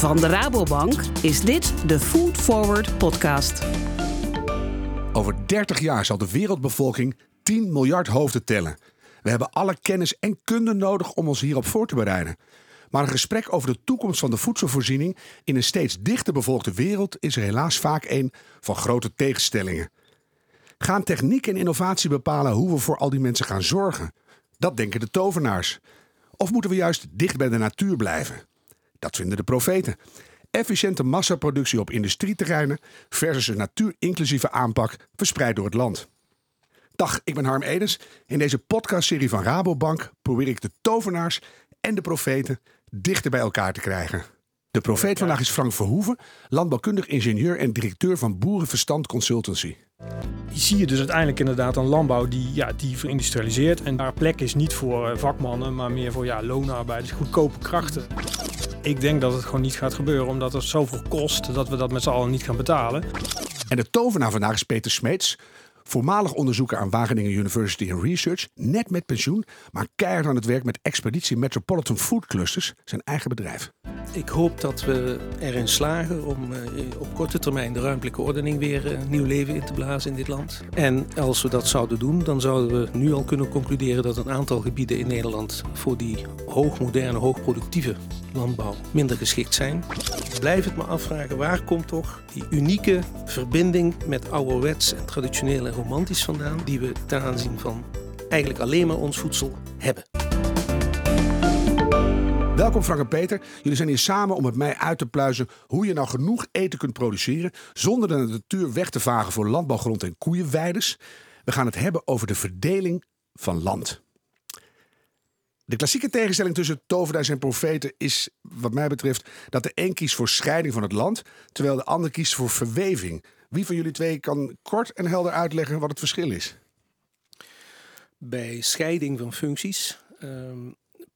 Van de Rabobank is dit de Food Forward podcast. Over 30 jaar zal de wereldbevolking 10 miljard hoofden tellen. We hebben alle kennis en kunde nodig om ons hierop voor te bereiden. Maar een gesprek over de toekomst van de voedselvoorziening in een steeds dichter bevolkte wereld is er helaas vaak een van grote tegenstellingen. Gaan techniek en innovatie bepalen hoe we voor al die mensen gaan zorgen? Dat denken de tovenaars. Of moeten we juist dicht bij de natuur blijven? Dat vinden de profeten. Efficiënte massaproductie op industrieterreinen versus een natuurinclusieve aanpak verspreid door het land. Dag, ik ben Harm Edens. In deze podcastserie van Rabobank probeer ik de tovenaars en de profeten dichter bij elkaar te krijgen. De profeet vandaag is Frank Verhoeven, landbouwkundig ingenieur en directeur van Boerenverstand Consultancy. zie je dus uiteindelijk inderdaad een landbouw die, ja, die verindustrialiseert. En daar plek is niet voor eh, vakmannen, maar meer voor ja, loonarbeiders, goedkope krachten. Ik denk dat het gewoon niet gaat gebeuren, omdat het zoveel kost dat we dat met z'n allen niet gaan betalen. En de tovenaar vandaag is Peter Smeets, voormalig onderzoeker aan Wageningen University and Research, net met pensioen, maar keihard aan het werk met Expeditie Metropolitan Food Clusters, zijn eigen bedrijf. Ik hoop dat we erin slagen om eh, op korte termijn de ruimtelijke ordening weer eh, nieuw leven in te blazen in dit land. En als we dat zouden doen, dan zouden we nu al kunnen concluderen dat een aantal gebieden in Nederland voor die hoogmoderne, hoogproductieve landbouw minder geschikt zijn. Blijf het me afvragen, waar komt toch die unieke verbinding met ouderwets en traditioneel en romantisch vandaan, die we ten aanzien van eigenlijk alleen maar ons voedsel hebben. Welkom Frank en Peter. Jullie zijn hier samen om met mij uit te pluizen hoe je nou genoeg eten kunt produceren zonder de natuur weg te vagen voor landbouwgrond en koeienweiders. We gaan het hebben over de verdeling van land. De klassieke tegenstelling tussen tovenaars en profeten is, wat mij betreft, dat de een kiest voor scheiding van het land, terwijl de ander kiest voor verweving. Wie van jullie twee kan kort en helder uitleggen wat het verschil is? Bij scheiding van functies ehm,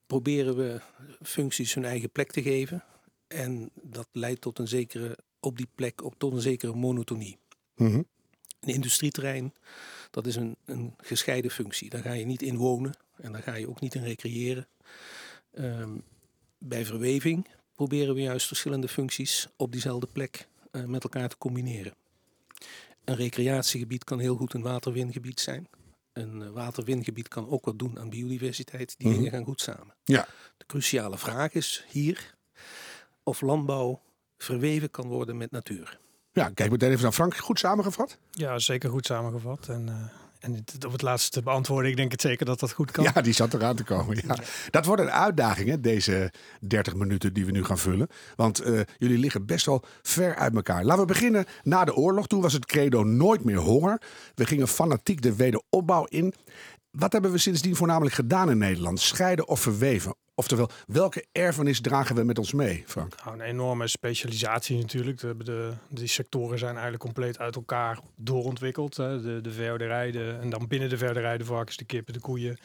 proberen we functies hun eigen plek te geven. En dat leidt tot een zekere, op die plek op, tot een zekere monotonie. Mhm. Een industrieterrein, dat is een, een gescheiden functie. Daar ga je niet in wonen en daar ga je ook niet in recreëren. Ehm, bij verweving proberen we juist verschillende functies op diezelfde plek eh, met elkaar te combineren. Een recreatiegebied kan heel goed een waterwingebied zijn. Een uh, waterwingebied kan ook wat doen aan biodiversiteit. Die Mhm. dingen gaan goed samen. Ja. De cruciale vraag is hier of landbouw verweven kan worden met natuur. Ja, kijk meteen even naar Frank. Goed samengevat? Ja, zeker goed samengevat. En, eh, en op het laatste te beantwoorden, ik denk het zeker dat dat goed kan. Ja, die zat eraan te komen. Ja. Dat wordt een uitdaging, hè, deze 30 minuten die we nu gaan vullen. Want eh, jullie liggen best wel ver uit elkaar. Laten we beginnen na de oorlog. Toen was het credo nooit meer honger. We gingen fanatiek de wederopbouw in. Wat hebben we sindsdien voornamelijk gedaan in Nederland? Scheiden of verweven? Oftewel, welke erfenis dragen we met ons mee, Frank? Nou, een enorme specialisatie natuurlijk. De, de, die sectoren zijn eigenlijk compleet uit elkaar doorontwikkeld. Hè. De, de en dan binnen de veehouderij de varkens, de kippen, de koeien.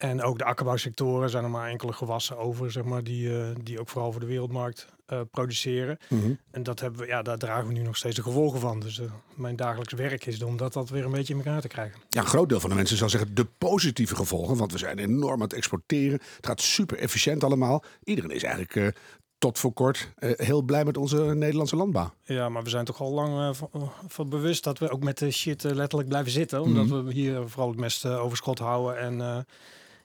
En ook de akkerbouwsectoren zijn er maar enkele gewassen over, zeg maar, die, eh, die ook vooral voor de wereldmarkt eh, produceren. En dat hebben we, ja, daar dragen we nu nog steeds de gevolgen van. Dus eh, mijn dagelijks werk is om dat, dat weer een beetje in elkaar te krijgen. Ja, een groot deel van de mensen zal zeggen de positieve gevolgen. Want we zijn enorm aan het exporteren. Het gaat super efficiënt allemaal. Iedereen is eigenlijk tot voor kort heel blij met onze Nederlandse landbouw. Ja, maar we zijn toch al lang van, van bewust dat we ook met de shit letterlijk blijven zitten. Omdat we hier vooral het mest overschot houden. En,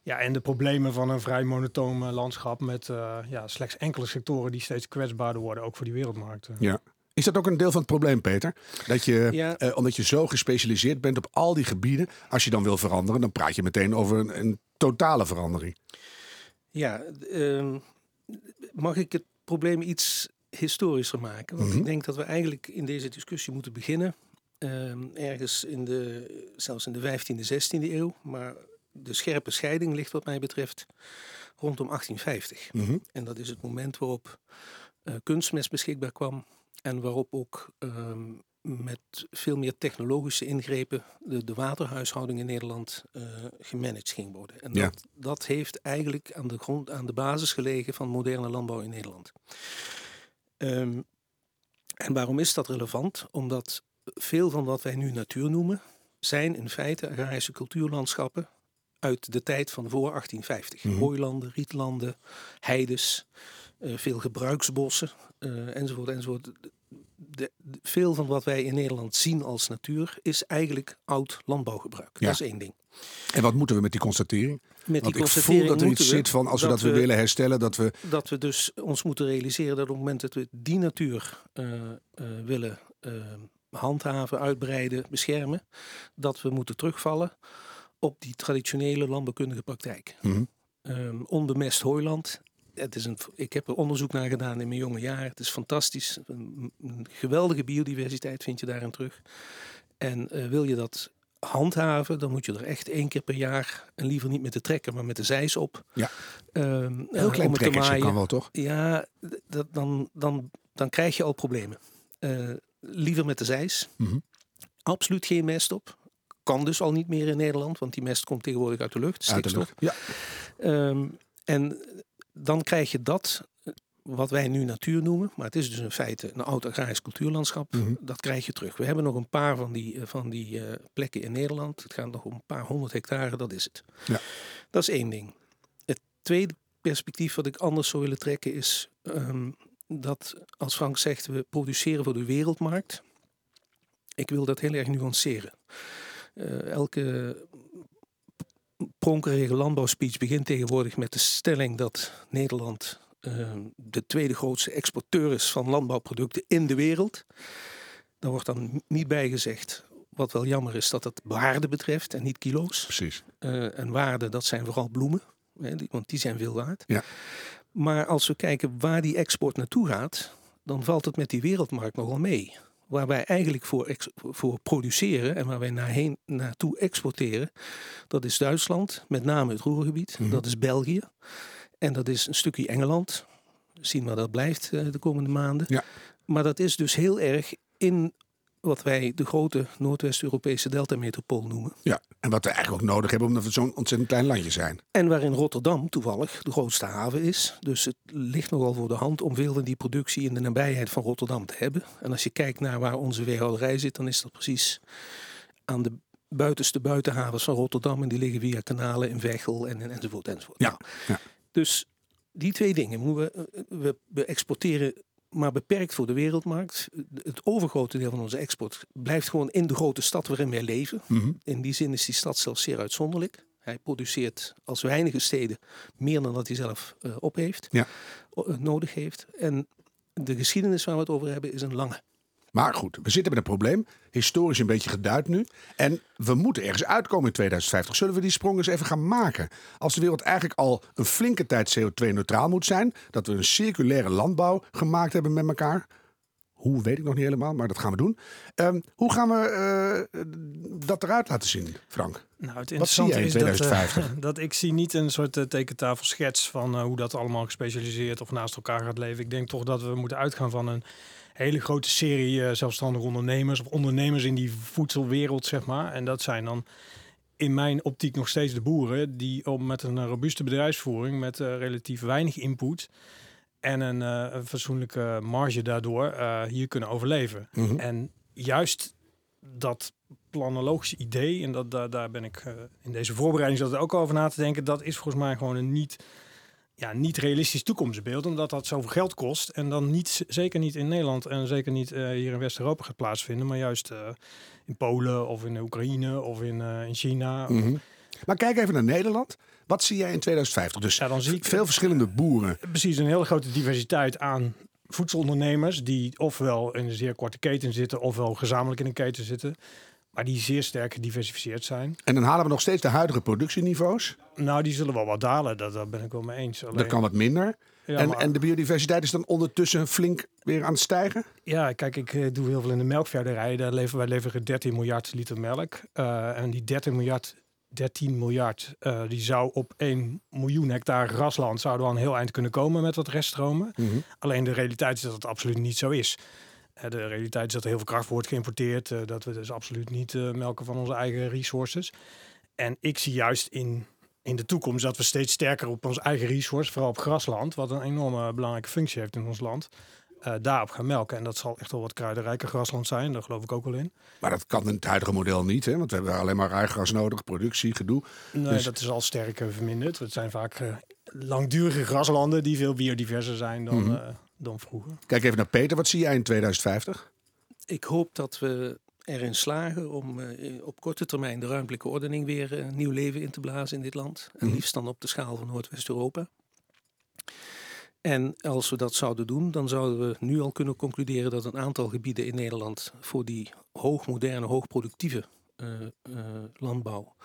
ja, en de problemen van een vrij monotoom landschap met eh, ja, slechts enkele sectoren die steeds kwetsbaarder worden, ook voor die wereldmarkt. eh. Ja. Is dat ook een deel van het probleem, Peter? Dat je, Ja. eh, omdat je zo gespecialiseerd bent op al die gebieden, als je dan wil veranderen, dan praat je meteen over een, een totale verandering. Ja, ehm, mag ik het probleem iets historischer maken? Want Mhm. ik denk dat we eigenlijk in deze discussie moeten beginnen. ehm, ergens in de, zelfs in de 15e, 16e eeuw. Maar de scherpe scheiding ligt wat mij betreft rondom 1850. Mhm. En dat is het moment waarop eh, kunstmest beschikbaar kwam. En waarop ook ehm, met veel meer technologische ingrepen de, de waterhuishouding in Nederland eh, gemanaged ging worden. En Ja. dat, dat heeft eigenlijk aan de, grond, aan de basis gelegen van moderne landbouw in Nederland. Ehm, en waarom is dat relevant? Omdat veel van wat wij nu natuur noemen, zijn in feite agrarische cultuurlandschappen uit de tijd van voor 1850. Mhm. Hooilanden, rietlanden, heides, eh, veel gebruiksbossen eh, enzovoort. enzovoort. De- de- de- veel van wat wij in Nederland zien als natuur is eigenlijk oud landbouwgebruik. Ja. Dat is één ding. En wat moeten we met die constatering? Met die ik voel constatering dat er iets zit van als we dat, we- willen herstellen, dat we... dat we dus ons moeten realiseren dat op het moment dat we die natuur eh, willen handhaven, uitbreiden, beschermen, dat we moeten terugvallen op die traditionele landbouwkundige praktijk. Mhm. Ehm, onbemest hooiland. Het is een, ik heb er onderzoek naar gedaan in mijn jonge jaren. Het is fantastisch. Een, een geweldige biodiversiteit vind je daarin terug. En eh, wil je dat handhaven, dan moet je er echt één keer per jaar, en liever niet met de trekker, maar met de zeis op. Ja. Ehm, eh, Heel klein om te kan wel, toch? Ja, dat, dan, dan, dan krijg je al problemen. Eh, liever met de zeis. Mhm. Absoluut geen mest op. Kan dus al niet meer in Nederland, want die mest komt tegenwoordig uit de lucht. Uit de lucht. Ja. Ehm, en dan krijg je dat, wat wij nu natuur noemen, maar het is dus in feite een oud agrarisch cultuurlandschap, Mhm. dat krijg je terug. We hebben nog een paar van die, eh, van die eh, plekken in Nederland. Het gaat nog om een paar honderd hectare, dat is het. Ja. Dat is één ding. Het tweede perspectief wat ik anders zou willen trekken is ehm, dat, als Frank zegt, we produceren voor de wereldmarkt. Ik wil dat heel erg nuanceren. Eh, elke pronkerige landbouwspeech begint tegenwoordig met de stelling dat Nederland eh, de tweede grootste exporteur is van landbouwproducten in de wereld. Daar wordt dan niet bij gezegd, wat wel jammer is, dat het waarde betreft en niet kilo's. Precies. Eh, en waarde, dat zijn vooral bloemen, hè, die- want die zijn veel waard. Ja. Maar als we kijken waar die export naartoe gaat, dan valt het met die wereldmarkt nogal mee. Waar wij eigenlijk voor, voor produceren en waar wij naarheen, naartoe exporteren, dat is Duitsland, met name het Roergebied, Mhm. dat is België en dat is een stukje Engeland. Zien waar dat blijft eh, de komende maanden. Ja. Maar dat is dus heel erg in wat wij de grote Noordwest-Europese deltametropool noemen. Ja. En wat we eigenlijk ook nodig hebben, omdat we zo'n ontzettend klein landje zijn. En waarin Rotterdam toevallig de grootste haven is. Dus het ligt nogal voor de hand om veel van die productie in de nabijheid van Rotterdam te hebben. En als je kijkt naar waar onze weerhouderij zit, dan is dat precies aan de buitenste buitenhavens van Rotterdam. En die liggen via kanalen in Veghel en, en enzovoort enzovoort. Ja, ja. Dus die twee dingen. moeten We, we, we exporteren maar beperkt voor de wereldmarkt. Het overgrote deel van onze export blijft gewoon in de grote stad waarin wij leven. Mhm. In die zin is die stad zelfs zeer uitzonderlijk. Hij produceert als weinige steden meer dan dat hij zelf eh, op heeft, Ja. eh, nodig heeft. En de geschiedenis waar we het over hebben is een lange. Maar goed, we zitten met een probleem. Historisch een beetje geduid nu. En we moeten ergens uitkomen in 2050. Zullen we die sprong eens even gaan maken? Als de wereld eigenlijk al een flinke tijd CO2-neutraal moet zijn. Dat we een circulaire landbouw gemaakt hebben met elkaar. Hoe weet ik nog niet helemaal, maar dat gaan we doen. Ehm, hoe gaan we eh, dat eruit laten zien, Frank? Nou, het Wat zie jij in interessante is dat, eh, 2050? dat ik zie niet een soort eh, tekentafelschets van hoe dat allemaal gespecialiseerd of naast elkaar gaat leven. Ik denk toch dat we moeten uitgaan van een hele grote serie eh, zelfstandige ondernemers of ondernemers in die voedselwereld, zeg maar. En dat zijn dan in mijn optiek nog steeds de boeren die op, met een eh, robuuste bedrijfsvoering, met eh, relatief weinig input en een, een fatsoenlijke marge daardoor hier kunnen overleven. Mhm. En juist dat planologische idee, en dat, daar, daar ben ik in deze voorbereiding zat ook over na te denken, dat is volgens mij gewoon een niet, ja, niet realistisch toekomstbeeld, omdat dat zoveel geld kost en dan niet, zeker niet in Nederland en zeker niet eh, hier in West-Europa gaat plaatsvinden, maar juist eh, in Polen of in de Oekraïne of in, eh, in China. Mhm. Maar kijk even naar Nederland. Wat zie jij in 2050? Dus Ja, dan zie ik veel verschillende boeren. precies een hele grote diversiteit aan voedselondernemers die ofwel in een zeer korte keten zitten ofwel gezamenlijk in een keten zitten, maar die zeer sterk gediversifieerd zijn. En dan halen we nog steeds de huidige productieniveaus. Nou, die zullen wel wat dalen, dat, daar ben ik wel mee eens. Alleen, Dat kan wat minder. ja, en, maar- en de biodiversiteit is dan ondertussen flink weer aan het stijgen. ja, kijk, ik eh, doe heel veel in de melkveehouderij. Daar leveren wij leveren 13 miljard liter melk. Eh, en die 13 miljard, 13 miljard, eh, die zou op 1 miljoen hectare grasland zouden we al een heel eind kunnen komen met wat reststromen. Alleen de realiteit is dat het absoluut niet zo is. De realiteit is dat er heel veel kracht wordt geïmporteerd. eh, Dat we dus absoluut niet eh, melken van onze eigen resources. En ik zie juist in, in de toekomst dat we steeds sterker op ons eigen resource, vooral op grasland, wat een enorme belangrijke functie heeft in ons land, eh, daarop gaan melken. En dat zal echt wel wat kruidenrijker grasland zijn, daar geloof ik ook wel in. Maar dat kan in het huidige model niet, hè? want we hebben alleen maar rijgras nodig, productie, gedoe. Nee, Dus- dat is al sterk verminderd. Het zijn vaak langdurige graslanden die veel biodiverser zijn dan, Mhm. Dan vroeger. Kijk even naar Peter, wat zie jij in 2050? Ik hoop dat we erin slagen om eh, op korte termijn de ruimtelijke ordening weer eh, nieuw leven in te blazen in dit land. En Mhm. liefst dan op de schaal van Noordwest-Europa. En als we dat zouden doen, dan zouden we nu al kunnen concluderen dat een aantal gebieden in Nederland voor die hoogmoderne, hoogproductieve eh, eh, landbouw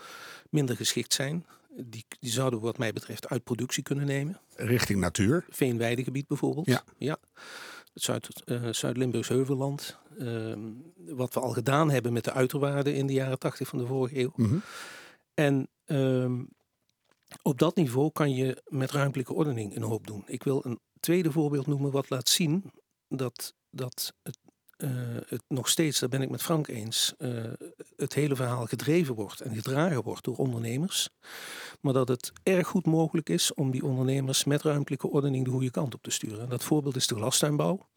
minder geschikt zijn. Die, die zouden wat mij betreft uit productie kunnen nemen. Richting natuur. Veenweidegebied bijvoorbeeld. Ja. Het Zuid, eh, Zuid-Limburgs Heuvelland. Ehm, wat we al gedaan hebben met de uiterwaarden in de jaren 80 van de vorige eeuw. Mhm. En ehm, op dat niveau kan je met ruimtelijke ordening een hoop doen. Ik wil een tweede voorbeeld noemen wat laat zien dat, dat het, eh, het nog steeds, daar ben ik met Frank eens, eh, het hele verhaal gedreven wordt en gedragen wordt door ondernemers. Maar dat het erg goed mogelijk is om die ondernemers met ruimtelijke ordening de goede kant op te sturen. En dat voorbeeld is de glastuinbouw.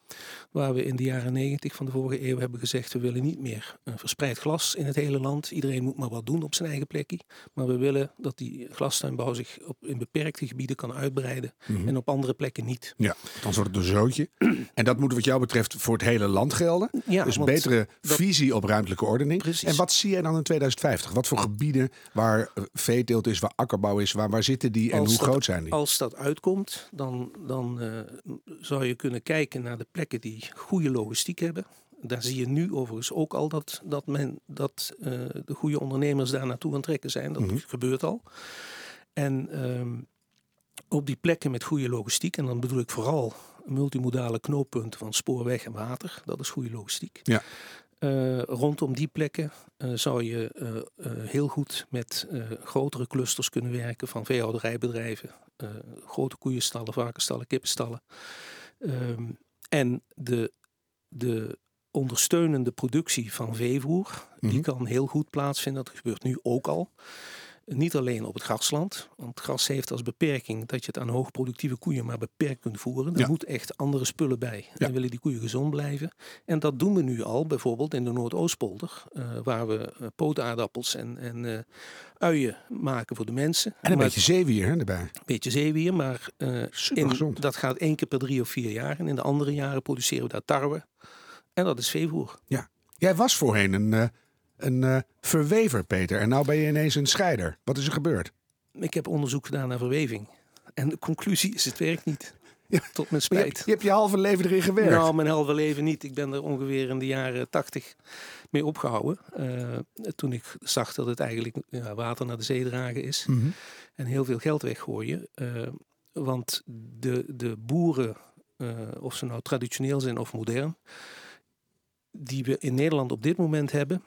Waar we in de jaren negentig van de vorige eeuw hebben gezegd, we willen niet meer eh, verspreid glas in het hele land. Iedereen moet maar wat doen op zijn eigen plekje. Maar we willen dat die glastuinbouw zich op, in beperkte gebieden kan uitbreiden. Mhm. En op andere plekken niet. Ja, dan wordt het een zootje. En dat moet wat jou betreft voor het hele land gelden. Ja, dus betere dat- visie op ruimtelijke ordening. Precies. En wat zie jij dan in 2050? Wat voor gebieden waar veeteelt is, waar akkerbouw is, waar, waar zitten die en Als hoe dat- groot zijn die? Als dat uitkomt, dan, dan eh, zou je kunnen kijken naar de plekken die goede logistiek hebben. Daar zie je nu overigens ook al dat, dat, men, dat eh, de goede ondernemers daar naartoe aan het trekken zijn. Dat Mhm. gebeurt al. En ehm, op die plekken met goede logistiek, en dan bedoel ik vooral multimodale knooppunten van spoorweg en water, dat is goede logistiek. Ja. Eh, rondom die plekken eh, zou je heel goed met grotere clusters kunnen werken van veehouderijbedrijven, eh, grote koeienstallen, varkensstallen, kippenstallen. Ehm, en de, de ondersteunende productie van veevoer, Mhm. die kan heel goed plaatsvinden. Dat gebeurt nu ook al. Niet alleen op het grasland, want gras heeft als beperking dat je het aan hoogproductieve koeien maar beperkt kunt voeren. Er Ja. moet echt andere spullen bij. Ja. Dan willen die koeien gezond blijven. En dat doen we nu al, bijvoorbeeld in de Noordoostpolder, eh, waar we uh, pootaardappels en, en eh, uien maken voor de mensen. En een Maar- beetje zeewier hè, erbij. beetje zeewier, maar eh, in, dat gaat één keer per drie of vier jaar. En in de andere jaren produceren we daar tarwe. En dat is veevoer. Jij was voorheen een, eh, een eh, verwever, Peter. En nou ben je ineens een scheider. Wat is er gebeurd? Ik heb onderzoek gedaan naar verweving. En de conclusie is, het werkt niet. Ja. Tot mijn je, spijt. je hebt je halve leven erin gewerkt. Nou, mijn halve leven niet. Ik ben er ongeveer in de jaren tachtig mee opgehouden. Eh, toen ik zag dat het eigenlijk ja, water naar de zee dragen is. Mhm. En heel veel geld weggooien. Eh, want de, de boeren, of ze nou traditioneel zijn of modern, die we in Nederland op dit moment hebben,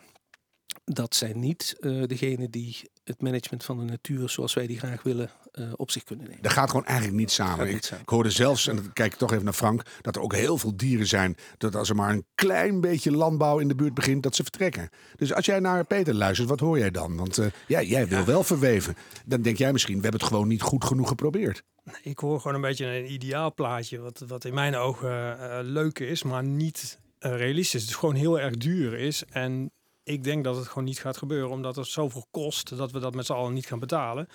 dat zijn niet eh degenen die het management van de natuur zoals wij die graag willen eh, op zich kunnen nemen. Dat gaat gewoon eigenlijk niet samen. Ik, niet samen. ik hoorde zelfs, en dan kijk ik toch even naar Frank, dat er ook heel veel dieren zijn. Dat als er maar een klein beetje landbouw in de buurt begint, dat ze vertrekken. Dus als jij naar Peter luistert, wat hoor jij dan? Want eh, ja, jij wil wel verweven. Dan denk jij misschien, we hebben het gewoon niet goed genoeg geprobeerd. Ik hoor gewoon een beetje een ideaal plaatje, wat, wat in mijn ogen eh, leuk is, maar niet realistisch. Dus gewoon heel erg duur is. En ik denk dat het gewoon niet gaat gebeuren, omdat het zoveel kost dat we dat met z'n allen niet gaan betalen.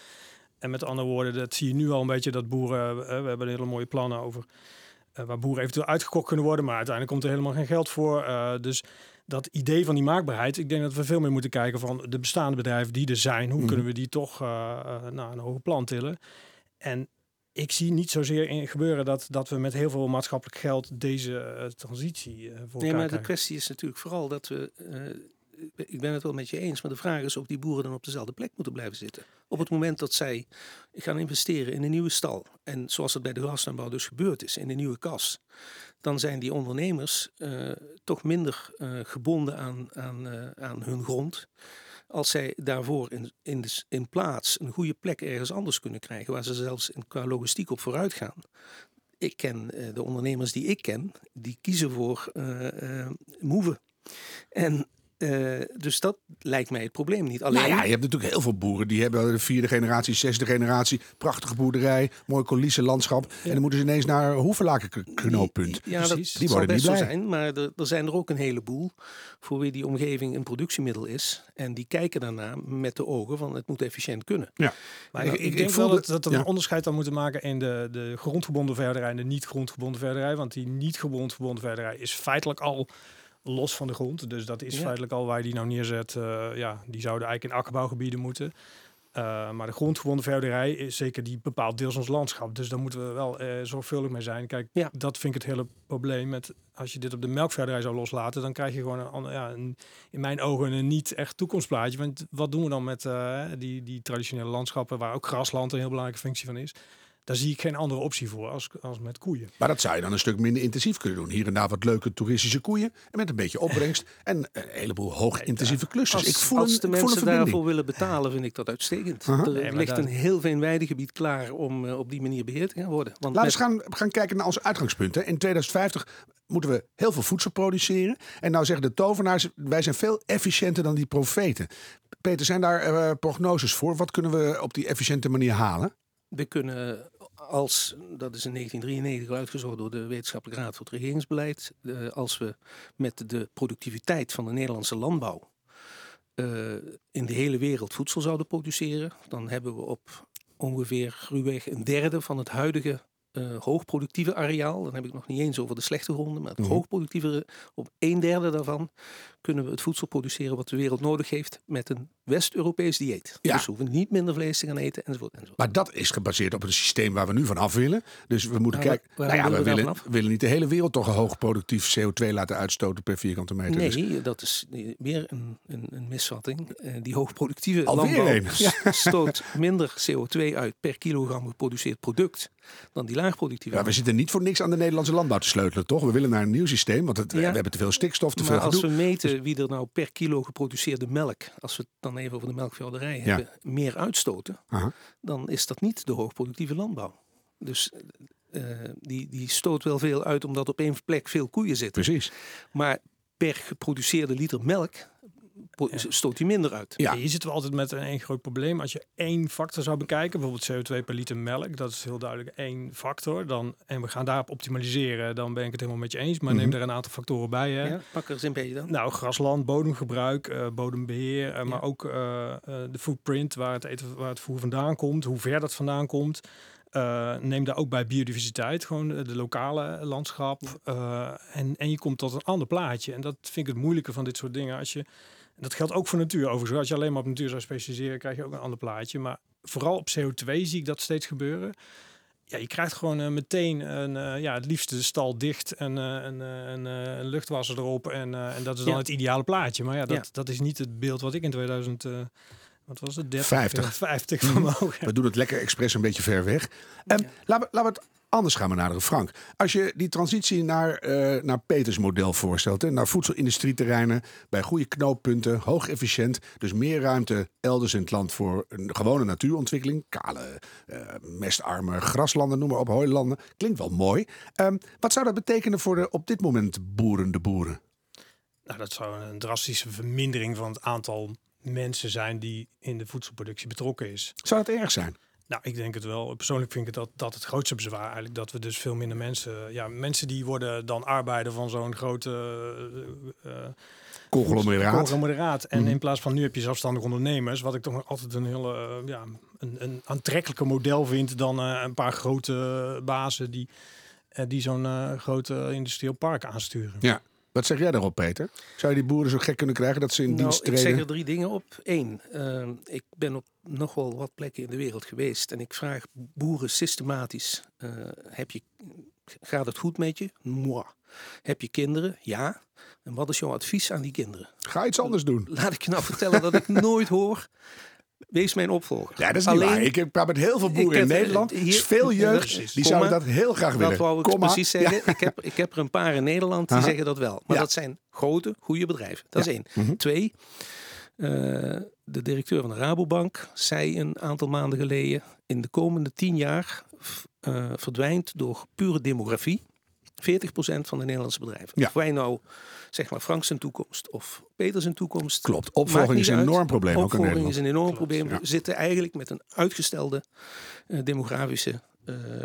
En met andere woorden, dat zie je nu al een beetje dat boeren, eh, we hebben hele mooie plannen over eh, waar boeren eventueel uitgekocht kunnen worden, maar uiteindelijk komt er helemaal geen geld voor. Eh, dus dat idee van die maakbaarheid, ik denk dat we veel meer moeten kijken van de bestaande bedrijven die er zijn, hoe Mhm. kunnen we die toch naar een hoger plan tillen. En ik zie niet zozeer in gebeuren dat, dat we met heel veel maatschappelijk geld deze transitie voor Nee, maar de kwestie is natuurlijk vooral dat we. Ik ben het wel met je eens, maar de vraag is of die boeren dan op dezelfde plek moeten blijven zitten. Op het moment dat zij gaan investeren in een nieuwe stal, en zoals het bij de glastuinbouw dus gebeurd is, in een nieuwe kas, dan zijn die ondernemers eh, toch minder eh, gebonden aan, aan, eh, aan hun grond. Als zij daarvoor in, in, plaats een goede plek ergens anders kunnen krijgen, waar ze zelfs qua logistiek op vooruit gaan. Ik ken de ondernemers die ik ken, die kiezen voor moeven. En Eh, dus dat lijkt mij het probleem niet. Alleen, Nou ja, je hebt natuurlijk heel veel boeren die hebben de vierde generatie, zesde generatie, prachtige boerderij, mooi coulissen landschap. En dan moeten ze ineens naar Hoevelaken k- knooppunt. Ja, Precies. zal Die worden best niet zo blij. zijn. Maar er, er zijn er ook een heleboel voor wie die omgeving een productiemiddel is. En die kijken daarna met de ogen van het moet efficiënt kunnen. Ja. Maar Ik- ik, ik- ik ik denk wel voelde- dat, dat we ja. een onderscheid dan moeten maken in de, de grondgebonden verderij en de niet grondgebonden verderij. Want die niet grondgebonden verderij is feitelijk al los van de grond. Dus dat is Ja. feitelijk al waar je die nou neerzet. eh, ja, die zouden eigenlijk in akkerbouwgebieden moeten. Eh, maar de grondgebonden verderij is zeker die bepaalt deels ons landschap. Dus daar moeten we wel eh, zorgvuldig mee zijn. Kijk, Ja. dat vind ik het hele probleem met als je dit op de melkverderij zou loslaten, dan krijg je gewoon een, ja, een, in mijn ogen een niet echt toekomstplaatje. Want wat doen we dan met die, die traditionele landschappen waar ook grasland een heel belangrijke functie van is? Daar zie ik geen andere optie voor als, als met koeien. Maar dat zou je dan een stuk minder intensief kunnen doen. Hier en daar wat leuke toeristische koeien. En met een beetje opbrengst. En een heleboel hoog intensieve clusters. Als, ik voel als een, de ik voel een mensen daarvoor willen betalen, vind ik dat uitstekend. Er Nee, ligt een heel veenweidegebied klaar om eh, op die manier beheerd te gaan worden. Want Laten we met- eens gaan, gaan kijken naar onze uitgangspunten. In 2050 moeten we heel veel voedsel produceren. En nou zeggen de tovenaars, wij zijn veel efficiënter dan die profeten. Peter, zijn daar eh, prognoses voor? Wat kunnen we op die efficiënte manier halen? We kunnen als, dat is in 1993 uitgezocht door de Wetenschappelijke Raad voor het Regeringsbeleid, eh, als we met de productiviteit van de Nederlandse landbouw eh, in de hele wereld voedsel zouden produceren, dan hebben we op ongeveer ruwweg een derde van het huidige eh, hoogproductieve areaal, dan heb ik nog niet eens over de slechte gronden, maar het Mhm. hoogproductieve, op een derde daarvan kunnen we het voedsel produceren wat de wereld nodig heeft met een West-Europees dieet. Ja. Dus we hoeven niet minder vlees te gaan eten enzovoort. enzovoort. Maar dat is gebaseerd op een systeem waar we nu van af willen. Dus we moeten Maar kijken. waar- Nou ja, we willen we willen, niet de hele wereld toch een hoog productief CO2 laten uitstoten per vierkante meter. Dus Nee, dat is weer een, een, een misvatting. Eh, die hoogproductieve Alweer landbouw stoot minder CO2 uit per kilogram geproduceerd product dan die laagproductieve. Ja, we zitten niet voor niks aan de Nederlandse landbouw te sleutelen, toch? We willen naar een nieuw systeem, want het, we hebben te veel stikstof, te maar veel als we meten wie er nou per kilo geproduceerde melk, als we het dan even over de melkveehouderij Ja. hebben, meer uitstoten, Aha. dan is dat niet de hoogproductieve landbouw. Dus eh, die, die stoot wel veel uit omdat op één plek veel koeien zitten. Precies. Maar per geproduceerde liter melk stoot hij minder uit. Ja. Hier zitten we altijd met een één groot probleem. Als je één factor zou bekijken, bijvoorbeeld CO2 per liter melk, dat is heel duidelijk één factor. Dan, en we gaan daarop optimaliseren, dan ben ik het helemaal met je eens. Maar Mhm. neem er een aantal factoren bij. Hè. Ja, pak er eens een beetje dan. Nou, grasland, bodemgebruik, eh, bodembeheer, eh, maar ook eh, eh, de footprint, waar het, eten, waar het voer vandaan komt, hoe ver dat vandaan komt. Eh, neem daar ook bij biodiversiteit, gewoon de, de lokale landschap. Eh, en, en je komt tot een ander plaatje. En dat vind ik het moeilijke van dit soort dingen. Als je, en dat geldt ook voor natuur overigens. Als je alleen maar op natuur zou specialiseren, krijg je ook een ander plaatje. Maar vooral op CO2 zie ik dat steeds gebeuren. Ja, je krijgt gewoon eh, meteen een, eh, ja, het liefst de stal dicht en eh, een, eh, een, eh, een luchtwasser erop. En, eh, en dat is dan Ja. het ideale plaatje. Maar ja dat, Ja. dat is niet het beeld wat ik in 2000, eh, wat was het? 30, 50. eh, 50 van mogen. We doen het lekker expres een beetje ver weg. Ehm, laten, we, laten we het anders gaan benaderen, Frank. Als je die transitie naar, eh, naar Peters model voorstelt, hè, naar voedselindustrieterreinen, bij goede knooppunten, hoog efficiënt, dus meer ruimte elders in het land voor een gewone natuurontwikkeling, kale, eh, mestarme graslanden, noem maar op, hooilanden. Klinkt wel mooi. Ehm, wat zou dat betekenen voor de op dit moment boerende boeren? Nou, dat zou een drastische vermindering van het aantal mensen zijn die in de voedselproductie betrokken is. Zou dat erg zijn? Nou, ik denk het wel. Persoonlijk vind ik dat, dat het grootste bezwaar eigenlijk dat we dus veel minder mensen, ja, mensen die worden dan arbeider van zo'n grote eh, Conglomeraat. conglomeraat. En Mhm. in plaats van nu heb je zelfstandig ondernemers, wat ik toch altijd een hele eh, ja, een, een aantrekkelijker model vind dan een paar grote bazen die, die zo'n grote industrieel park aansturen. Ja. Wat zeg jij daarop, Peter? Zou je die boeren zo gek kunnen krijgen dat ze in Nou, dienst ik treden? zeg er drie dingen op. Eén, eh, ik ben op nog wel wat plekken in de wereld geweest. En ik vraag boeren systematisch, eh, heb je, gaat het goed met je? Moi. Heb je kinderen? Ja. En wat is jouw advies aan die kinderen? Ga iets anders doen. Laat ik je nou vertellen dat ik nooit hoor. Wees mijn opvolger. Ja, dat is niet Alleen- waar. Ik praat met heel veel boeren in heb, eh, Nederland. hier- is veel jeugd die Komma. zouden dat heel graag willen. Dat wou ik Komma. precies zeggen. Ik, heb, ik heb er een paar in Nederland die Aha. zeggen dat wel. Maar Ja. dat zijn grote, goede bedrijven. Dat Ja. is één. Mhm. Twee, eh, de directeur van de Rabobank zei een aantal maanden geleden... in de komende tien jaar eh, verdwijnt door pure demografie... 40% van de Nederlandse bedrijven. Ja. Of wij nou, zeg maar, Frank zijn toekomst of Peter zijn toekomst. Klopt. Opvolging is een uit. enorm probleem ook in Opvolging is een enorm Klopt, probleem. ja. We zitten eigenlijk met een uitgestelde eh, demografische eh,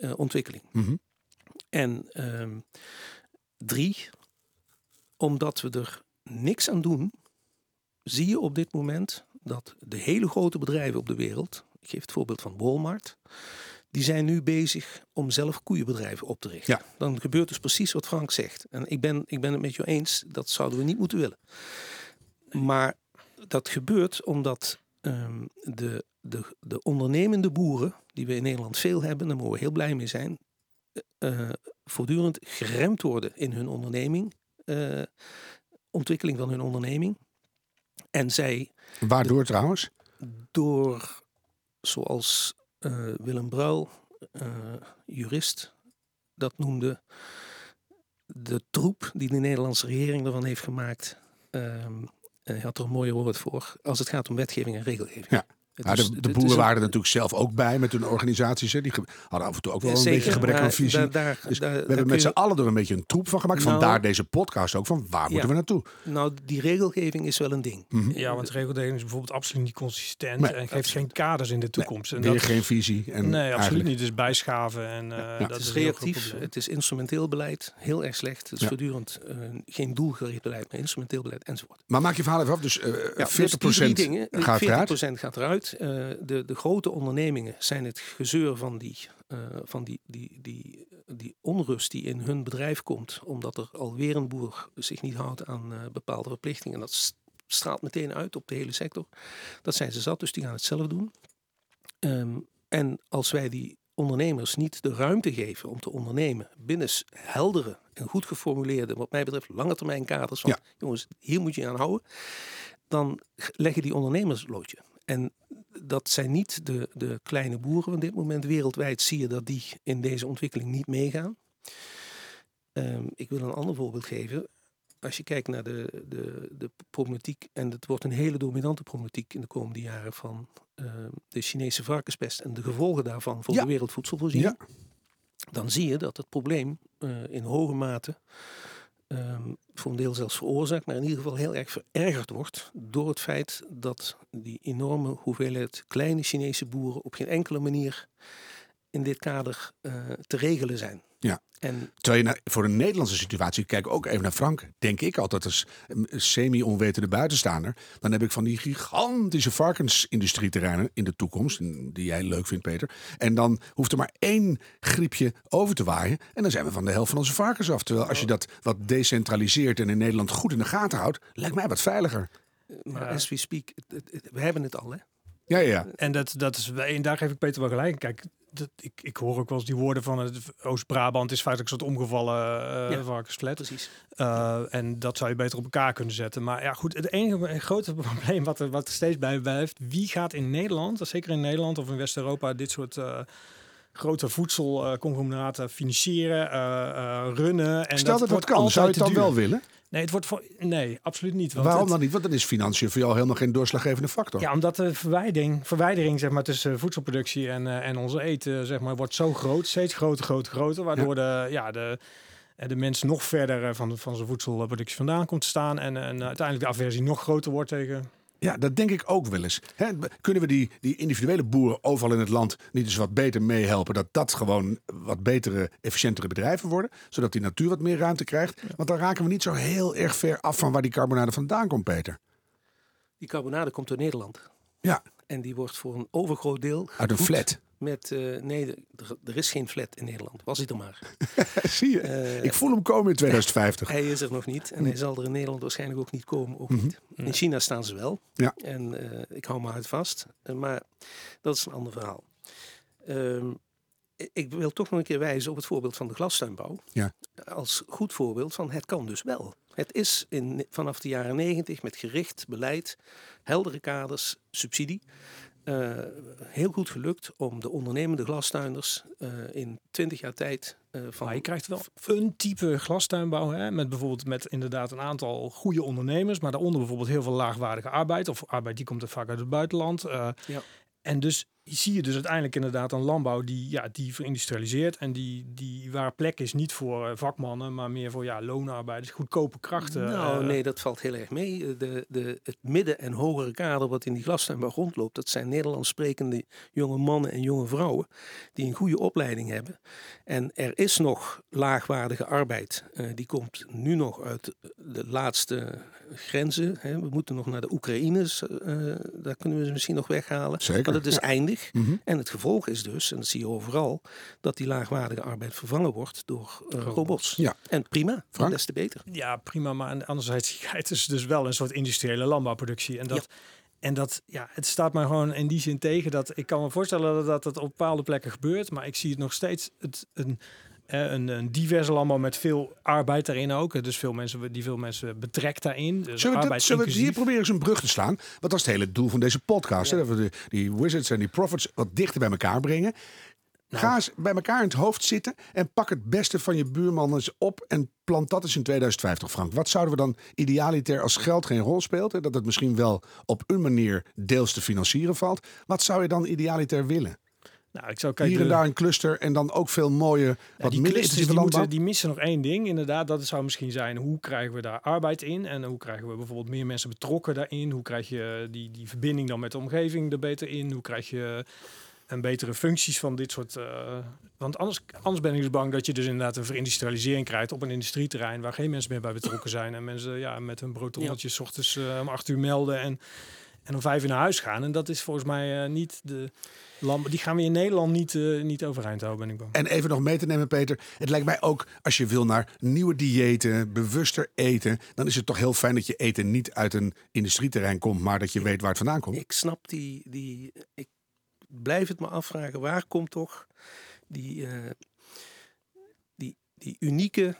eh, ontwikkeling. Mhm. En ehm, drie, omdat we er niks aan doen, zie je op dit moment dat de hele grote bedrijven op de wereld, ik geef het voorbeeld van Walmart, die zijn nu bezig om zelf koeienbedrijven op te richten. Ja. Dan gebeurt dus precies wat Frank zegt. En ik ben, ik ben het met jou eens, dat zouden we niet moeten willen. Maar dat gebeurt omdat ehm, de, de, de ondernemende boeren, die we in Nederland veel hebben, daar mogen we heel blij mee zijn, eh, voortdurend geremd worden in hun onderneming, eh, ontwikkeling van hun onderneming. En zij Waardoor trouwens? door, zoals eh, Willem Bruil, eh, jurist, dat noemde, de troep die de Nederlandse regering ervan heeft gemaakt. ehm, hij had er een mooie woord voor, als het gaat om wetgeving en regelgeving. Ja. Ja, is- de, boeren een- waren er natuurlijk zelf ook bij met hun organisaties. Hè. Die hadden af en toe ook wel een Zeker, beetje gebrek aan visie. daar- daar- dus daar- we daar hebben met je- z'n allen er een beetje een troep van gemaakt. Nou- Vandaar deze podcast ook van waar moeten we naartoe? Nou, die regelgeving is wel een ding. Mhm. Ja, want regelgeving is bijvoorbeeld absoluut niet consistent Nee, en geeft geen kaders in de toekomst. en Weer dat, geen visie. En nee, absoluut eigenlijk- niet. Dus bijschaven en eh, dat Het is reactief, het is instrumenteel beleid, heel erg slecht. Het is Ja. voortdurend eh, geen doelgericht beleid, maar instrumenteel beleid enzovoort. Maar maak je verhaal even af. Dus eh Ja, 40% dus die drie dingen, gaat 40% eruit. Eh, de, de grote ondernemingen zijn het gezeur van die, eh, van die, die, die, die onrust die in hun bedrijf komt, omdat er alweer een boer zich niet houdt aan eh, bepaalde verplichtingen. Dat straalt meteen uit op de hele sector. Dat zijn ze zat, dus die gaan het zelf doen. Ehm, en als wij die ondernemers niet de ruimte geven om te ondernemen binnen heldere en goed geformuleerde, wat mij betreft, lange termijn kaders van Ja. jongens, hier moet je aan houden, dan leggen die ondernemers loodje. En dat zijn niet de, de kleine boeren op dit moment. Wereldwijd zie je dat die in deze ontwikkeling niet meegaan. Ehm, ik wil een ander voorbeeld geven. Als je kijkt naar de, de, de problematiek, en het wordt een hele dominante problematiek in de komende jaren van ehm, de Chinese varkenspest en de gevolgen daarvan voor Ja. de wereldvoedselvoorziening, Ja. dan zie je dat het probleem eh, in hoge mate ehm, voor een deel zelfs veroorzaakt, maar in ieder geval heel erg verergerd wordt door het feit dat die enorme hoeveelheid kleine Chinese boeren op geen enkele manier in dit kader eh, te regelen zijn. Ja. En Terwijl je naar- voor een Nederlandse situatie, kijk ook even naar Frank, denk ik altijd als een semi-onwetende buitenstaander. Dan heb ik van die gigantische varkensindustrieterreinen in de toekomst, die jij leuk vindt, Peter. En dan hoeft er maar één griepje over te waaien. En dan zijn we van de helft van onze varkens af. Terwijl als je dat wat decentraliseert en in Nederland goed in de gaten houdt, lijkt mij wat veiliger. maar as we speak, we hebben het al. Hè? Ja, ja, ja. En dat, dat is, en daar geef ik Peter wel gelijk. Kijk, dat, ik, ik hoor ook wel eens die woorden van het Oost-Brabant is feitelijk een soort omgevallen eh Ja. varkensflat. Precies. Eh, en dat zou je beter op elkaar kunnen zetten. Maar ja, goed, het enige grote probleem wat er, wat er steeds bij blijft, wie gaat in Nederland, zeker in Nederland of in West-Europa, dit soort eh, grote voedselconglomeraten financieren, eh, eh, runnen. En Stel dat dat wordt kan, zou je het altijd dan wel willen? Nee, het wordt voor, nee, absoluut niet. Want Waarom dan niet? Want dan is financiën voor jou helemaal geen doorslaggevende factor. Ja, omdat de verwijdering, verwijdering zeg maar, tussen voedselproductie en, eh, en onze eten zeg maar, wordt zo groot, steeds groter, groter, groter. Waardoor de, ja, de, eh, de mens nog verder eh, van, van zijn voedselproductie vandaan komt te staan. En, en uiteindelijk de aversie nog groter wordt tegen. Ja, dat denk ik ook wel eens. Kunnen we die, die individuele boeren overal in het land niet eens wat beter meehelpen? Dat dat gewoon wat betere, efficiëntere bedrijven worden. Zodat die natuur wat meer ruimte krijgt. Want dan raken we niet zo heel erg ver af van waar die carbonade vandaan komt, Peter. Die carbonade komt uit Nederland. Ja, En die wordt voor een overgroot deel uit een flat. Met, eh, nee, er, is geen flat in Nederland. Was hij er maar. Zie je? Eh, ik voel hem komen in 2050. Hij is er nog niet en hij zal er in Nederland waarschijnlijk ook niet komen. Ook niet. In China staan ze wel. Ja. En eh, ik hou me hard vast. Maar dat is een ander verhaal. Ehm, ik wil toch nog een keer wijzen op het voorbeeld van de glastuinbouw. Ja. Als goed voorbeeld van het kan dus wel. Het is in, vanaf de jaren negentig met gericht beleid, heldere kaders, subsidie. Eh, heel goed gelukt om de ondernemende glastuinders eh, in 20 jaar tijd eh, van Maar je krijgt wel een type glastuinbouw. Hè, met bijvoorbeeld met inderdaad een aantal goede ondernemers. Maar daaronder bijvoorbeeld heel veel laagwaardige arbeid. Of arbeid die komt er vaak uit het buitenland. Ja. En dus zie je dus uiteindelijk inderdaad een landbouw die, ja, die verindustrialiseert en die, die waar plek is niet voor eh, vakmannen, maar meer voor ja, loonarbeiders, goedkope krachten. Nou, eh. nee, dat valt heel erg mee. De, de, het midden- en hogere kader wat in die glastuinbouw rondloopt, dat zijn Nederlands sprekende jonge mannen en jonge vrouwen die een goede opleiding hebben. En er is nog laagwaardige arbeid. Eh, die komt nu nog uit de laatste grenzen. Hè. We moeten nog naar de Oekraïnes. eh, daar kunnen we ze misschien nog weghalen. Zeker, Maar dat is ja. eindig. Mhm. En het gevolg is dus, en dat zie je overal, dat die laagwaardige arbeid vervangen wordt door eh, robots. Ja. En prima, Frank? des te beter. Ja, prima. Maar aan- anderzijds het is dus wel een soort industriële landbouwproductie. En dat, en dat ja, het staat mij gewoon in die zin tegen dat ik kan me voorstellen dat dat het op bepaalde plekken gebeurt. Maar ik zie het nog steeds het, een, een, een diverse landbouw met veel arbeid daarin ook. Dus veel mensen die veel mensen betrekt daarin. Dus Zullen we, dit, zullen we hier proberen eens een brug te slaan? Want dat is het hele doel van deze podcast. hè, Dat we de, die wizards en die prophets wat dichter bij elkaar brengen. Nou. Ga eens bij elkaar in het hoofd zitten en pak het beste van je buurman eens op en plant dat eens in 2050, Frank. Wat zouden we dan idealiter als geld geen rol speelt, hè, dat het misschien wel op een manier deels te financieren valt. Wat zou je dan idealiter willen? Nou, ik zou kijken. Hier en daar een cluster en dan ook veel mooie, Ja, wat die minder clusters intensieve die, moeten, die missen nog één ding. Inderdaad, dat zou misschien zijn hoe krijgen we daar arbeid in en hoe krijgen we bijvoorbeeld meer mensen betrokken daarin. Hoe krijg je die, die verbinding dan met de omgeving er beter in? Hoe krijg je een betere functies van dit soort. eh, want anders, anders ben ik dus bang dat je dus inderdaad een verindustrialisering krijgt op een industrieterrein waar geen mensen meer bij betrokken zijn en mensen ja, met hun broodrommeltjes 's ochtends eh, om acht uur melden en en om vijf uur naar huis gaan. En dat is volgens mij eh, niet de landbouw. Die gaan we in Nederland niet, eh, niet overeind houden, ben ik bang. En even nog mee te nemen, Peter. Het lijkt mij ook, als je wil naar nieuwe diëten, bewuster eten, dan is het toch heel fijn dat je eten niet uit een industrieterrein komt, maar dat je weet waar het vandaan komt. Ik snap die, die. Ik blijf het me afvragen, waar komt toch die, eh, die, die unieke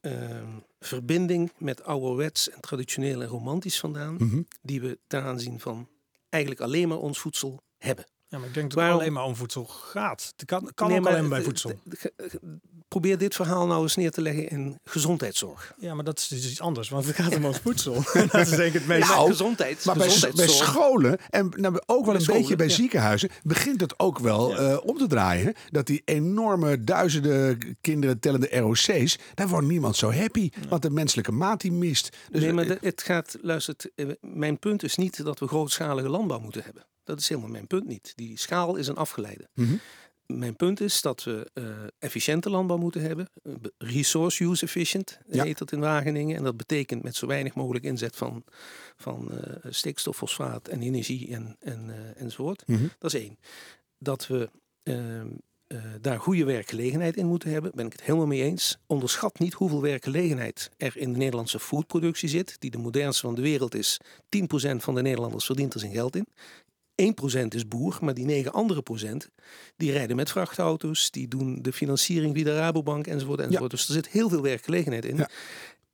ehm, verbinding met ouderwets en traditioneel en romantisch vandaan, Mhm. die we ten aanzien van eigenlijk alleen maar ons voedsel hebben. Ja, maar ik denk dat Waarom- het alleen maar om voedsel gaat. Het kan, kan Nee, ook maar alleen bij de- voedsel. Probeer dit verhaal nou eens neer te leggen in gezondheidszorg. Ja, maar dat is dus iets anders, want het gaat om ons voedsel. dat is denk ik het meest... Nou, maar gezondheid, Maar bij, scholen en nou, ook wel een scholen, beetje bij ja. ziekenhuizen begint het ook wel Ja. eh, om te draaien. Dat die enorme duizenden kinderen tellende ROC's, daar wordt niemand zo happy. Want de menselijke maat die mist. Dus nee, maar eh, de- het gaat, luister, eh, mijn punt is niet dat we grootschalige landbouw moeten hebben. Dat is helemaal mijn punt niet. Die schaal is een afgeleide. Mhm. Mijn punt is dat we eh, efficiënte landbouw moeten hebben. Eh, Resource use efficient Ja. heet dat in Wageningen. En dat betekent met zo weinig mogelijk inzet van, van eh, stikstof, fosfaat en energie en, en, enzovoort. Mhm. Dat is één. Dat we ehm, eh, daar goede werkgelegenheid in moeten hebben, ben ik het helemaal mee eens. Onderschat niet hoeveel werkgelegenheid er in de Nederlandse foodproductie zit, die de modernste van de wereld is. 10% van de Nederlanders verdient er zijn geld in. 1% is boer, maar die 9 andere procent, die rijden met vrachtauto's, die doen de financiering via de Rabobank enzovoort. enzovoort. Dus er zit heel veel werkgelegenheid in. Ja.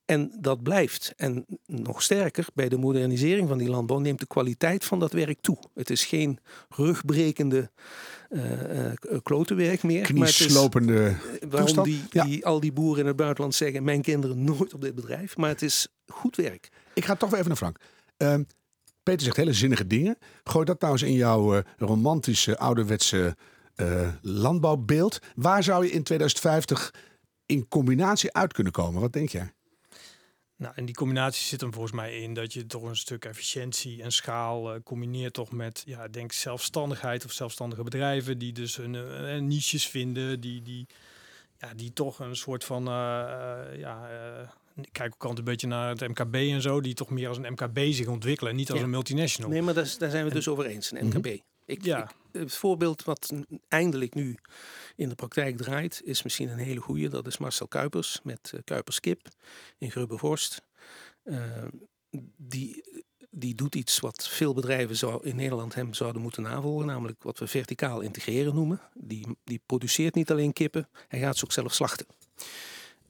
En dat blijft. En nog sterker, bij de modernisering van die landbouw neemt de kwaliteit van dat werk toe. Het is geen rugbrekende eh eh, klotenwerk meer. maar het is- knieslopende. Waarom toestand. die, Ja. die, al die boeren in het buitenland zeggen: Mijn kinderen nooit op dit bedrijf. Maar het is goed werk. Ik ga toch weer even naar Frank. Ehm, Peter zegt hele zinnige dingen. Gooi dat nou eens in jouw eh, romantische, ouderwetse eh, landbouwbeeld. Waar zou je in 2050 in combinatie uit kunnen komen? Wat denk jij? Nou, en die combinatie zit hem volgens mij in dat je toch een stuk efficiëntie en schaal eh, combineert toch met, ja, denk zelfstandigheid of zelfstandige bedrijven die dus hun niches vinden, die, die, ja, die toch een soort van, ja, ik kijk ook altijd een beetje naar het MKB en zo, die toch meer als een MKB zich ontwikkelen en niet als Ja. een multinational. Nee, maar daar, daar zijn we dus over eens, een MKB. Ik, Ja. ik- het voorbeeld wat eindelijk nu in de praktijk draait, is misschien een hele goede. Dat is Marcel Kuipers met eh, Kuipers Kip in Grubbevorst. Eh, die, die doet iets wat veel bedrijven zou, in Nederland hem zouden moeten navolgen, namelijk wat we verticaal integreren noemen. Die, die produceert niet alleen kippen, hij gaat ze ook zelf slachten.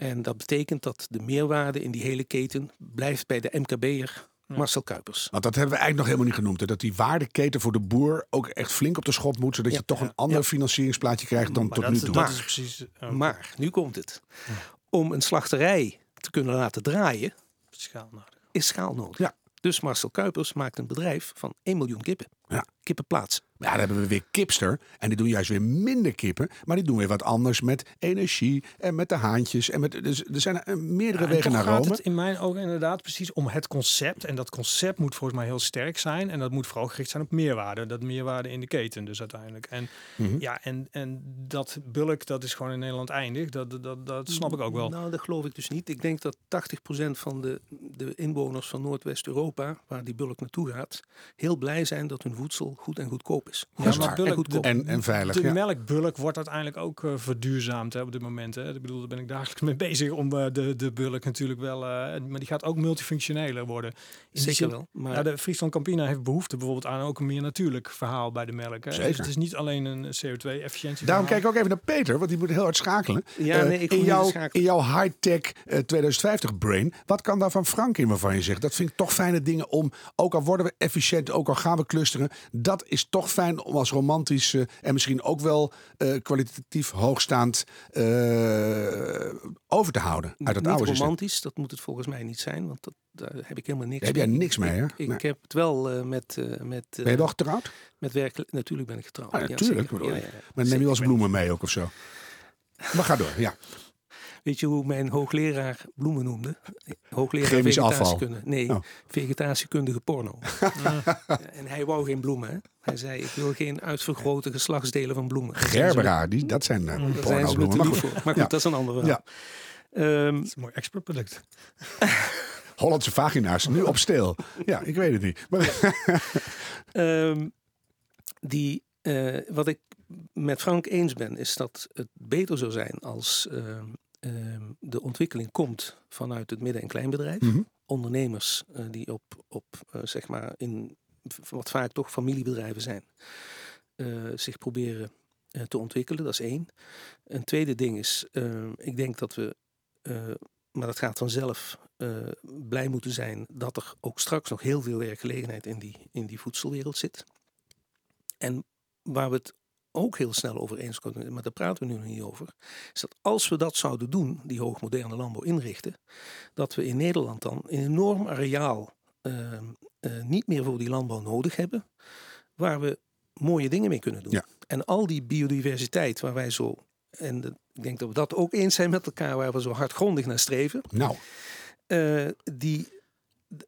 En dat betekent dat de meerwaarde in die hele keten blijft bij de MKB'er. Marcel Kuipers. Want dat hebben we eigenlijk nog helemaal niet genoemd. Hè? Dat die waardeketen voor de boer ook echt flink op de schop moet. Zodat Ja. je toch Ja. een ander Ja. financieringsplaatje krijgt dan maar tot dat, nu toe. dat Maar- is precies uh, Maar nu komt het. Om een slachterij te kunnen laten draaien, schaal nodig. is schaal nodig. Ja. Dus Marcel Kuipers maakt een bedrijf van 1 miljoen kippen. Ja. Kippenplaats. Ja, dan hebben we weer kipster. En die doen juist weer minder kippen. Maar die doen weer wat anders met energie en met de haantjes. En met, dus er zijn eh, meerdere Ja, wegen toch naar gaat Rome. het in mijn ogen inderdaad precies om het concept. En dat concept moet volgens mij heel sterk zijn. En dat moet vooral gericht zijn op meerwaarde. Dat meerwaarde in de keten dus uiteindelijk. En Mhm. ja, en, en dat bulk, dat is gewoon in Nederland eindig. Dat, dat, dat, dat snap ik ook wel. Nou, dat geloof ik dus niet. Ik denk dat 80% van de, de inwoners van Noordwest-Europa, waar die bulk naartoe gaat, heel blij zijn dat hun voedsel goed en goedkoop is. Ja, is maar waar. bulk, en En, en veilig. de ja. melkbulk wordt uiteindelijk ook eh, verduurzaamd hè, op dit moment. Hè. Ik bedoel, daar ben ik dagelijks mee bezig om eh, de, de bulk natuurlijk wel... eh, maar die gaat ook multifunctioneler worden. In Zeker zin- wel. Maar Ja, de Friesland Campina heeft behoefte bijvoorbeeld aan ook een meer natuurlijk verhaal bij de melk. Hè. Dus Zeker. het is niet alleen een CO2-efficiëntie. Daarom kijk ik ook even naar Peter, want die moet heel hard schakelen. Ja, nee, ik in, niet jouw, schakelen. in jouw high-tech eh, 2050 brain, wat kan daar van Frank in waarvan je zegt, dat vind ik toch fijne dingen om, ook al worden we efficiënt, ook al gaan we clusteren, dat is toch fijn om als romantisch eh, en misschien ook wel eh, kwalitatief hoogstaand eh, over te houden uit het niet oude systeem. romantisch, dat moet het volgens mij niet zijn, want dat, daar heb ik helemaal niks Daar heb jij mee. niks mee, hè? Ik, ik Nee. heb het wel met, met, Ben je wel getrouwd? met werk. Natuurlijk ben ik getrouwd. Ah, ja, natuurlijk, Ja, ja. Maar neem je wel eens bloemen mee ook of zo? Maar ga door, ja. Weet je hoe mijn hoogleraar bloemen noemde? Hoogleraar Chemisch afval. vegetatiekunde. Nee, Oh. vegetatiekundige porno. Ja, en hij wou geen bloemen. Hè? Hij zei, ik wil geen uitvergrote geslachtsdelen van bloemen. Gerbera, die, dat zijn uh, ze me pornobloemen. Maar goed, voor. Maar goed, Ja. dat is een ander verhaal. Ja. Ehm, Dat is een mooi exportproduct. Hollandse vagina's, nu op stil. Ja, ik weet het niet. Maar, Ehm, die, eh, wat ik met Frank eens ben, is dat het beter zou zijn als ehm, ehm, de ontwikkeling komt vanuit het midden- en kleinbedrijf. Mhm. Ondernemers eh, die op, op eh, zeg maar in wat vaak toch familiebedrijven zijn, eh, zich proberen te ontwikkelen. Dat is één. Een tweede ding is, ehm, ik denk dat we, maar dat gaat vanzelf, blij moeten zijn dat er ook straks nog heel veel werkgelegenheid in die, in die voedselwereld zit. En waar we het ook heel snel over eens kunnen, maar daar praten we nu nog niet over, is dat als we dat zouden doen, die hoogmoderne landbouw inrichten, dat we in Nederland dan een enorm areaal ehm, eh, niet meer voor die landbouw nodig hebben, waar we mooie dingen mee kunnen doen. Ja. En al die biodiversiteit waar wij zo, en de- ik denk dat we dat ook eens zijn met elkaar, waar we zo hardgrondig naar streven, nou, eh, die,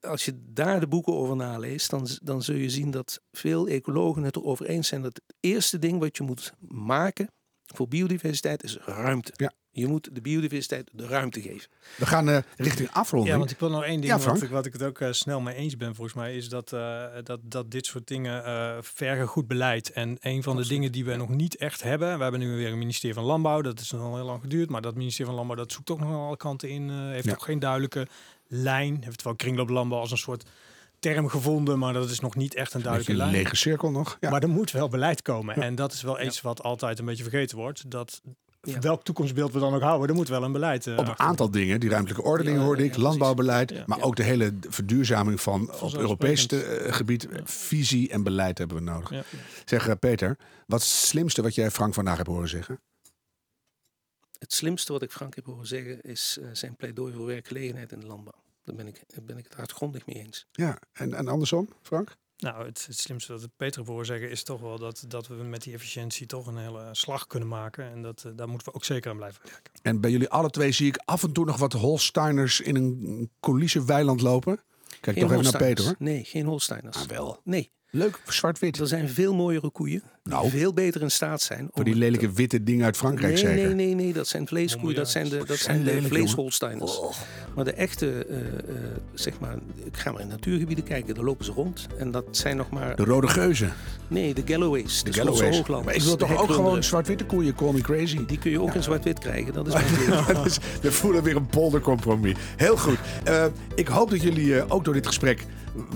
als je daar de boeken over naleest, dan, dan zul je zien dat veel ecologen het erover eens zijn dat het eerste ding wat je moet maken voor biodiversiteit is ruimte. Ja. Je moet de biodiversiteit de ruimte geven. we gaan eh, richting afronding. Ja, want ik wil nog één ding, Ja, wat, ik, wat ik het ook eh, snel mee eens ben volgens mij, is dat, eh, dat, dat dit soort dingen eh vergen goed beleid. En een van de dingen die we nog niet echt hebben, we hebben nu weer een ministerie van Landbouw, dat is nog al heel lang geduurd, maar dat ministerie van Landbouw, dat zoekt ook nog aan alle kanten in, eh, heeft Ja. ook geen duidelijke lijn, heeft wel kringlooplandbouw als een soort term gevonden, maar dat is nog niet echt een duidelijke een lijn. lege cirkel nog. Ja. Maar er moet wel beleid komen. Ja. En dat is wel iets wat altijd een beetje vergeten wordt. Dat Ja. welk toekomstbeeld we dan ook houden, er moet wel een beleid eh, op een achter. aantal dingen, die ruimtelijke ordening Ja, hoorde ik, ja, landbouwbeleid, maar Ja. ook de hele verduurzaming van op. Europees eh, gebied, Ja. visie en beleid hebben we nodig. Ja. Zeg eh, Peter, wat is het slimste wat jij Frank vandaag hebt horen zeggen? Het slimste wat ik Frank heb horen zeggen is zijn pleidooi voor werkgelegenheid in de landbouw. Daar ben ik, daar ben ik het hardgrondig mee eens. Ja, en, en andersom, Frank? Nou, het, het slimste dat het Peter voor zeggen is toch wel dat, dat we met die efficiëntie toch een hele slag kunnen maken. En dat, eh, daar moeten we ook zeker aan blijven werken. En bij jullie alle twee zie ik af en toe nog wat Holsteiners in een coulissen weiland lopen. Kijk toch even naar. Peter hoor. Nee, geen Holsteiners. Ah, wel. Nee, Leuk, zwart-wit. er zijn veel mooiere koeien die Nou. veel beter in staat zijn. Voor die het- lelijke witte dingen uit Frankrijk nee, zeker. Nee, nee, nee, dat zijn vleeskoeien. Dat zijn de, dat Zijn de vleesholsteiners. Maar de echte, eh, eh, zeg maar, ik ga maar in natuurgebieden kijken, daar lopen ze rond. En dat zijn nog maar, De rode geuzen, nee, de Galloways, de, de Galloways. Maar ik wil toch ook gewoon zwart-witte koeien, call me crazy. Die kun je ook in zwart-wit krijgen, dat is mijn we voelen weer een poldercompromis. Heel goed. Eh, ik hoop dat jullie ook door dit gesprek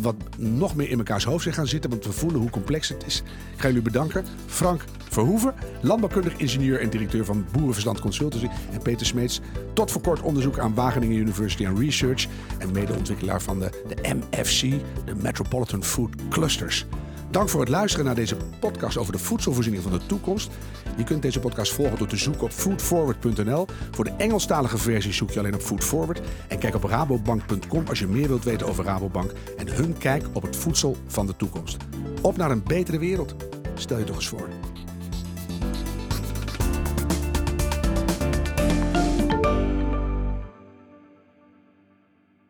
wat nog meer in elkaars hoofd zijn gaan zitten. Want we voelen hoe complex het is. Ik ga jullie bedanken. Frank Verhoeven, landbouwkundig ingenieur en directeur van Boerenverstand Consultancy. En Peter Smeets, tot voor kort onderzoek aan Wageningen University and Research. En medeontwikkelaar van de, de MFC, de Metropolitan Food Clusters. Dank voor het luisteren naar deze podcast over de voedselvoorziening van de toekomst. Je kunt deze podcast volgen door te zoeken op foodforward.nl. Voor de Engelstalige versie zoek je alleen op Foodforward. En kijk op rabobank.com als je meer wilt weten over Rabobank en hun kijk op het voedsel van de toekomst. Op naar een betere wereld. Stel je toch eens voor.